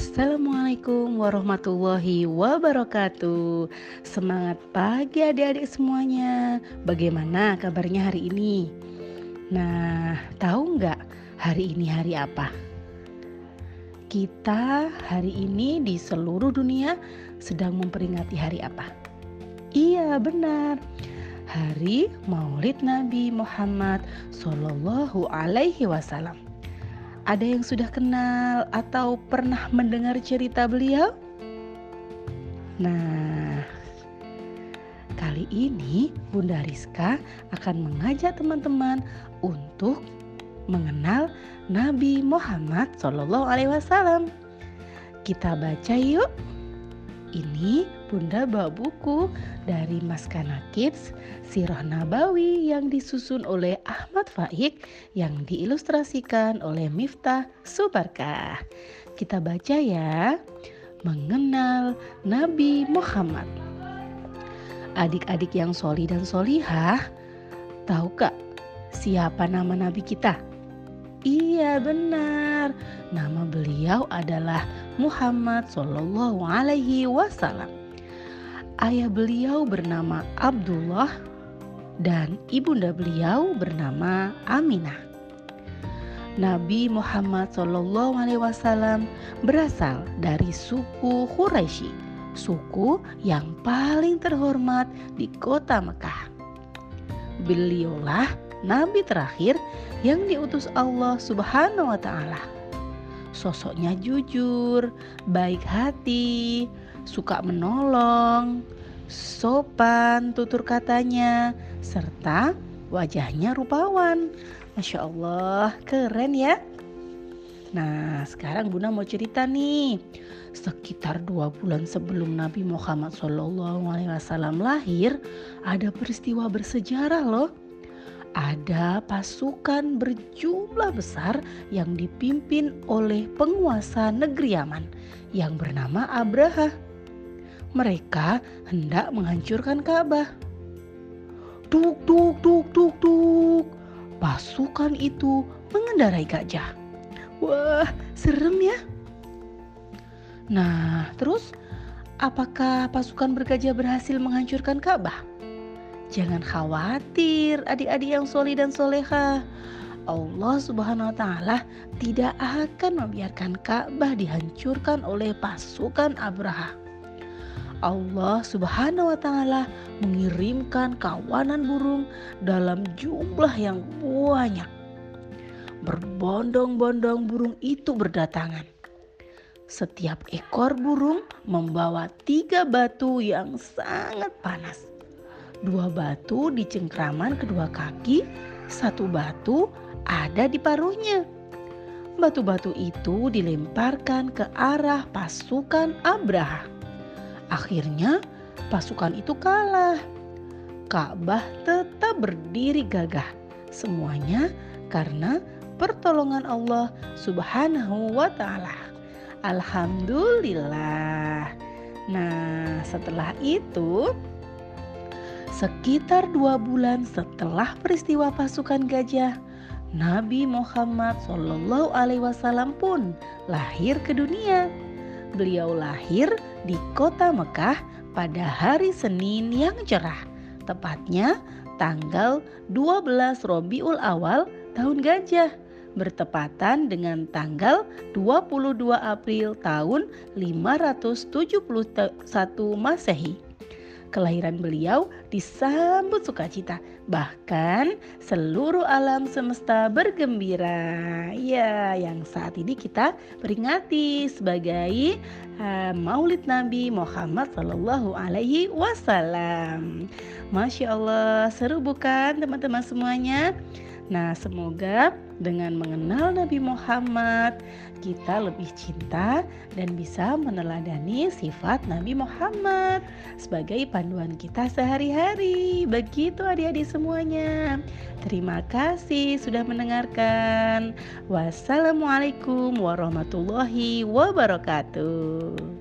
Assalamualaikum warahmatullahi wabarakatuh Semangat pagi adik-adik semuanya Bagaimana kabarnya hari ini? Nah, tahu nggak hari ini hari apa? Kita hari ini di seluruh dunia sedang memperingati hari apa? Iya benar Hari Maulid Nabi Muhammad Sallallahu Alaihi Wasallam ada yang sudah kenal atau pernah mendengar cerita beliau? Nah, kali ini Bunda Rizka akan mengajak teman-teman untuk mengenal Nabi Muhammad Wasallam. Kita baca yuk. Ini Bunda bawa buku dari Maskana Kids Sirah Nabawi yang disusun oleh Ahmad Faik yang diilustrasikan oleh Miftah Subarkah. Kita baca ya. Mengenal Nabi Muhammad. Adik-adik yang soli dan solihah, tahu gak siapa nama Nabi kita? Iya benar, nama beliau adalah Muhammad Shallallahu Alaihi Wasallam. Ayah beliau bernama Abdullah dan ibunda beliau bernama Aminah. Nabi Muhammad Shallallahu Alaihi Wasallam berasal dari suku Quraisy, suku yang paling terhormat di kota Mekah. Beliaulah nabi terakhir yang diutus Allah Subhanahu wa taala. Sosoknya jujur, baik hati, suka menolong, sopan tutur katanya, serta wajahnya rupawan. Masya Allah, keren ya. Nah, sekarang Bunda mau cerita nih. Sekitar dua bulan sebelum Nabi Muhammad SAW lahir, ada peristiwa bersejarah loh ada pasukan berjumlah besar yang dipimpin oleh penguasa negeri Yaman yang bernama Abraha. Mereka hendak menghancurkan Ka'bah. Tuk tuk tuk tuk tuk. Pasukan itu mengendarai gajah. Wah, serem ya. Nah, terus apakah pasukan bergajah berhasil menghancurkan Ka'bah? Jangan khawatir adik-adik yang soli dan soleha. Allah subhanahu wa ta'ala tidak akan membiarkan Ka'bah dihancurkan oleh pasukan Abraha. Allah subhanahu wa ta'ala mengirimkan kawanan burung dalam jumlah yang banyak. Berbondong-bondong burung itu berdatangan. Setiap ekor burung membawa tiga batu yang sangat panas dua batu di cengkraman kedua kaki, satu batu ada di paruhnya. Batu-batu itu dilemparkan ke arah pasukan Abraha. Akhirnya pasukan itu kalah. Ka'bah tetap berdiri gagah. Semuanya karena pertolongan Allah Subhanahu wa taala. Alhamdulillah. Nah, setelah itu Sekitar dua bulan setelah peristiwa pasukan gajah, Nabi Muhammad Shallallahu Alaihi Wasallam pun lahir ke dunia. Beliau lahir di kota Mekah pada hari Senin yang cerah, tepatnya tanggal 12 Robiul Awal tahun gajah bertepatan dengan tanggal 22 April tahun 571 Masehi kelahiran beliau disambut sukacita. Bahkan seluruh alam semesta bergembira. Ya, yang saat ini kita peringati sebagai uh, Maulid Nabi Muhammad Sallallahu Alaihi Wasallam. Masya Allah, seru bukan teman-teman semuanya? Nah, semoga dengan mengenal Nabi Muhammad, kita lebih cinta dan bisa meneladani sifat Nabi Muhammad sebagai panduan kita sehari-hari. Begitu adik-adik semuanya. Terima kasih sudah mendengarkan. Wassalamualaikum warahmatullahi wabarakatuh.